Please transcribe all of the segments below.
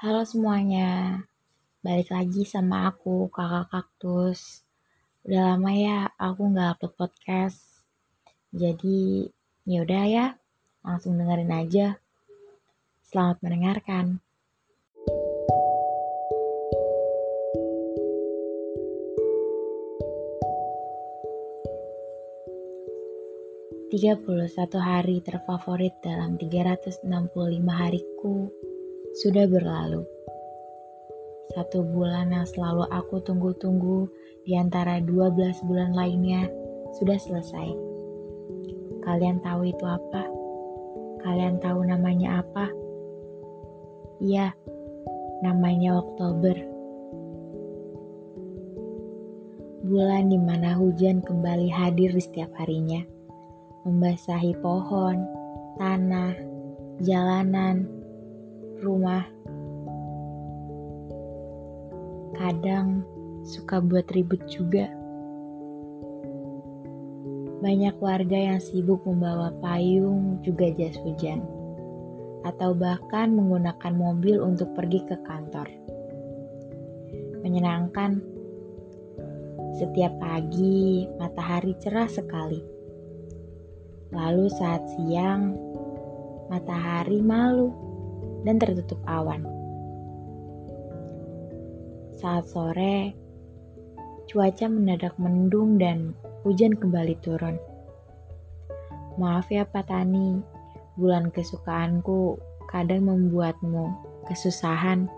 Halo semuanya, balik lagi sama aku kakak kaktus. Udah lama ya aku nggak upload podcast, jadi yaudah ya, langsung dengerin aja. Selamat mendengarkan. Tiga puluh satu hari terfavorit dalam 365 hariku sudah berlalu. Satu bulan yang selalu aku tunggu-tunggu di antara 12 bulan lainnya sudah selesai. Kalian tahu itu apa? Kalian tahu namanya apa? Iya, namanya Oktober. Bulan di mana hujan kembali hadir di setiap harinya, membasahi pohon, tanah, jalanan, rumah. Kadang suka buat ribut juga. Banyak warga yang sibuk membawa payung juga jas hujan. Atau bahkan menggunakan mobil untuk pergi ke kantor. Menyenangkan. Setiap pagi matahari cerah sekali. Lalu saat siang matahari malu dan tertutup awan. Saat sore, cuaca mendadak mendung dan hujan kembali turun. Maaf ya Pak Tani, bulan kesukaanku kadang membuatmu kesusahan.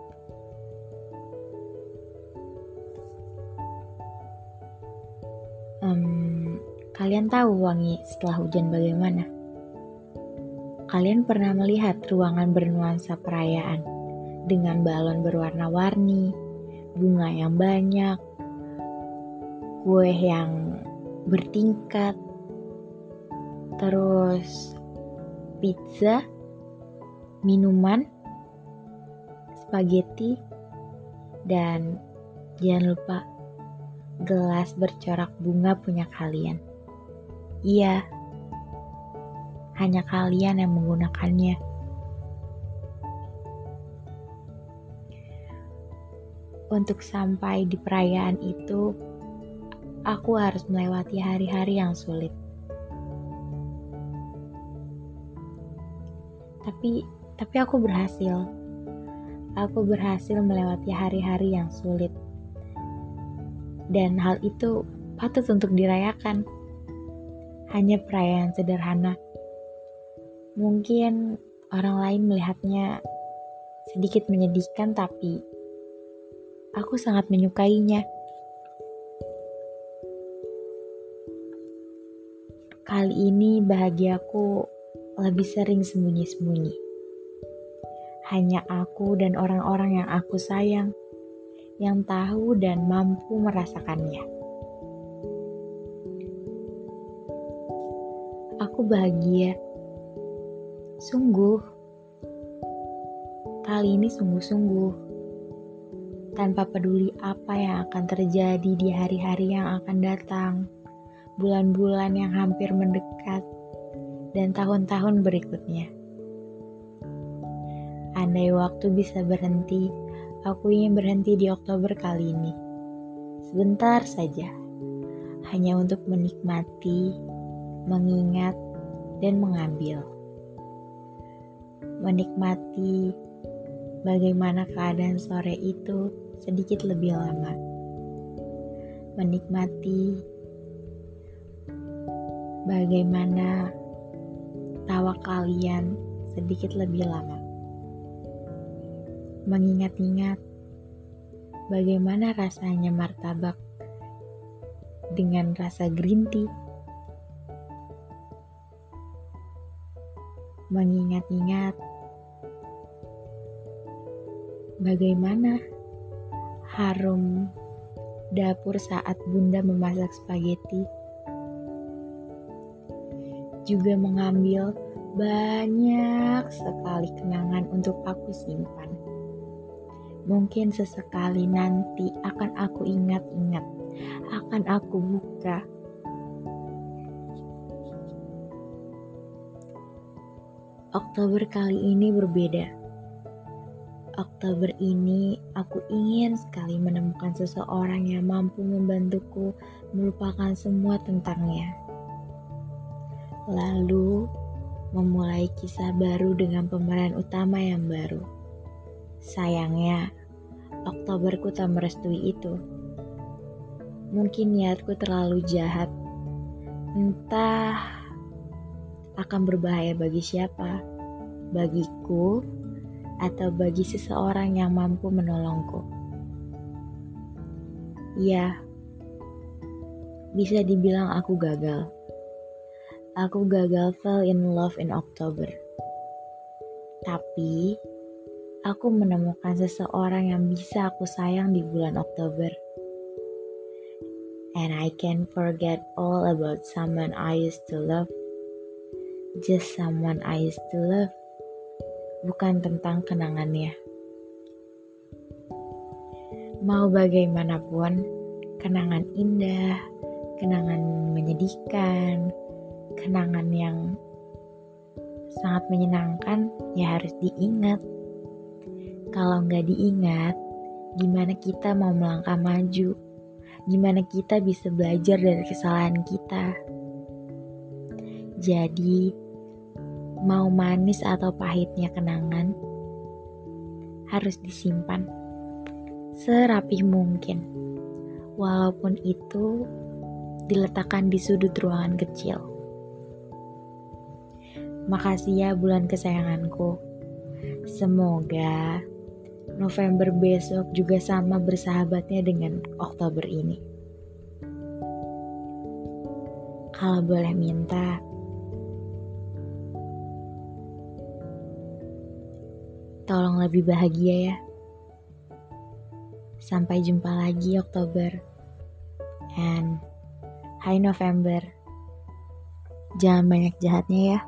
Um, kalian tahu wangi setelah hujan bagaimana? Kalian pernah melihat ruangan bernuansa perayaan dengan balon berwarna-warni, bunga yang banyak, kue yang bertingkat, terus pizza, minuman, spaghetti, dan jangan lupa gelas bercorak bunga punya kalian. Iya, hanya kalian yang menggunakannya. Untuk sampai di perayaan itu, aku harus melewati hari-hari yang sulit. Tapi, tapi aku berhasil. Aku berhasil melewati hari-hari yang sulit. Dan hal itu patut untuk dirayakan. Hanya perayaan sederhana Mungkin orang lain melihatnya sedikit menyedihkan, tapi aku sangat menyukainya. Kali ini bahagiaku lebih sering sembunyi-sembunyi. Hanya aku dan orang-orang yang aku sayang yang tahu dan mampu merasakannya. Aku bahagia Sungguh, kali ini sungguh-sungguh, tanpa peduli apa yang akan terjadi di hari-hari yang akan datang, bulan-bulan yang hampir mendekat, dan tahun-tahun berikutnya. Andai waktu bisa berhenti, aku ingin berhenti di Oktober kali ini. Sebentar saja, hanya untuk menikmati, mengingat, dan mengambil menikmati bagaimana keadaan sore itu sedikit lebih lama. Menikmati bagaimana tawa kalian sedikit lebih lama. Mengingat-ingat bagaimana rasanya martabak dengan rasa green tea. Mengingat-ingat Bagaimana harum dapur saat Bunda memasak spaghetti? Juga mengambil banyak sekali kenangan untuk aku simpan. Mungkin sesekali nanti akan aku ingat-ingat, akan aku buka. Oktober kali ini berbeda Oktober ini aku ingin sekali menemukan seseorang yang mampu membantuku melupakan semua tentangnya. Lalu memulai kisah baru dengan pemeran utama yang baru. Sayangnya, Oktoberku tak merestui itu. Mungkin niatku terlalu jahat. Entah akan berbahaya bagi siapa. Bagiku atau bagi seseorang yang mampu menolongku. Ya, bisa dibilang aku gagal. Aku gagal fell in love in October. Tapi, aku menemukan seseorang yang bisa aku sayang di bulan Oktober. And I can forget all about someone I used to love. Just someone I used to love bukan tentang kenangannya. Mau bagaimanapun, kenangan indah, kenangan menyedihkan, kenangan yang sangat menyenangkan ya harus diingat. Kalau nggak diingat, gimana kita mau melangkah maju? Gimana kita bisa belajar dari kesalahan kita? Jadi, mau manis atau pahitnya kenangan, harus disimpan serapi mungkin, walaupun itu diletakkan di sudut ruangan kecil. Makasih ya bulan kesayanganku. Semoga November besok juga sama bersahabatnya dengan Oktober ini. Kalau boleh minta, Tolong lebih bahagia ya. Sampai jumpa lagi Oktober. And Hai November. Jangan banyak jahatnya ya.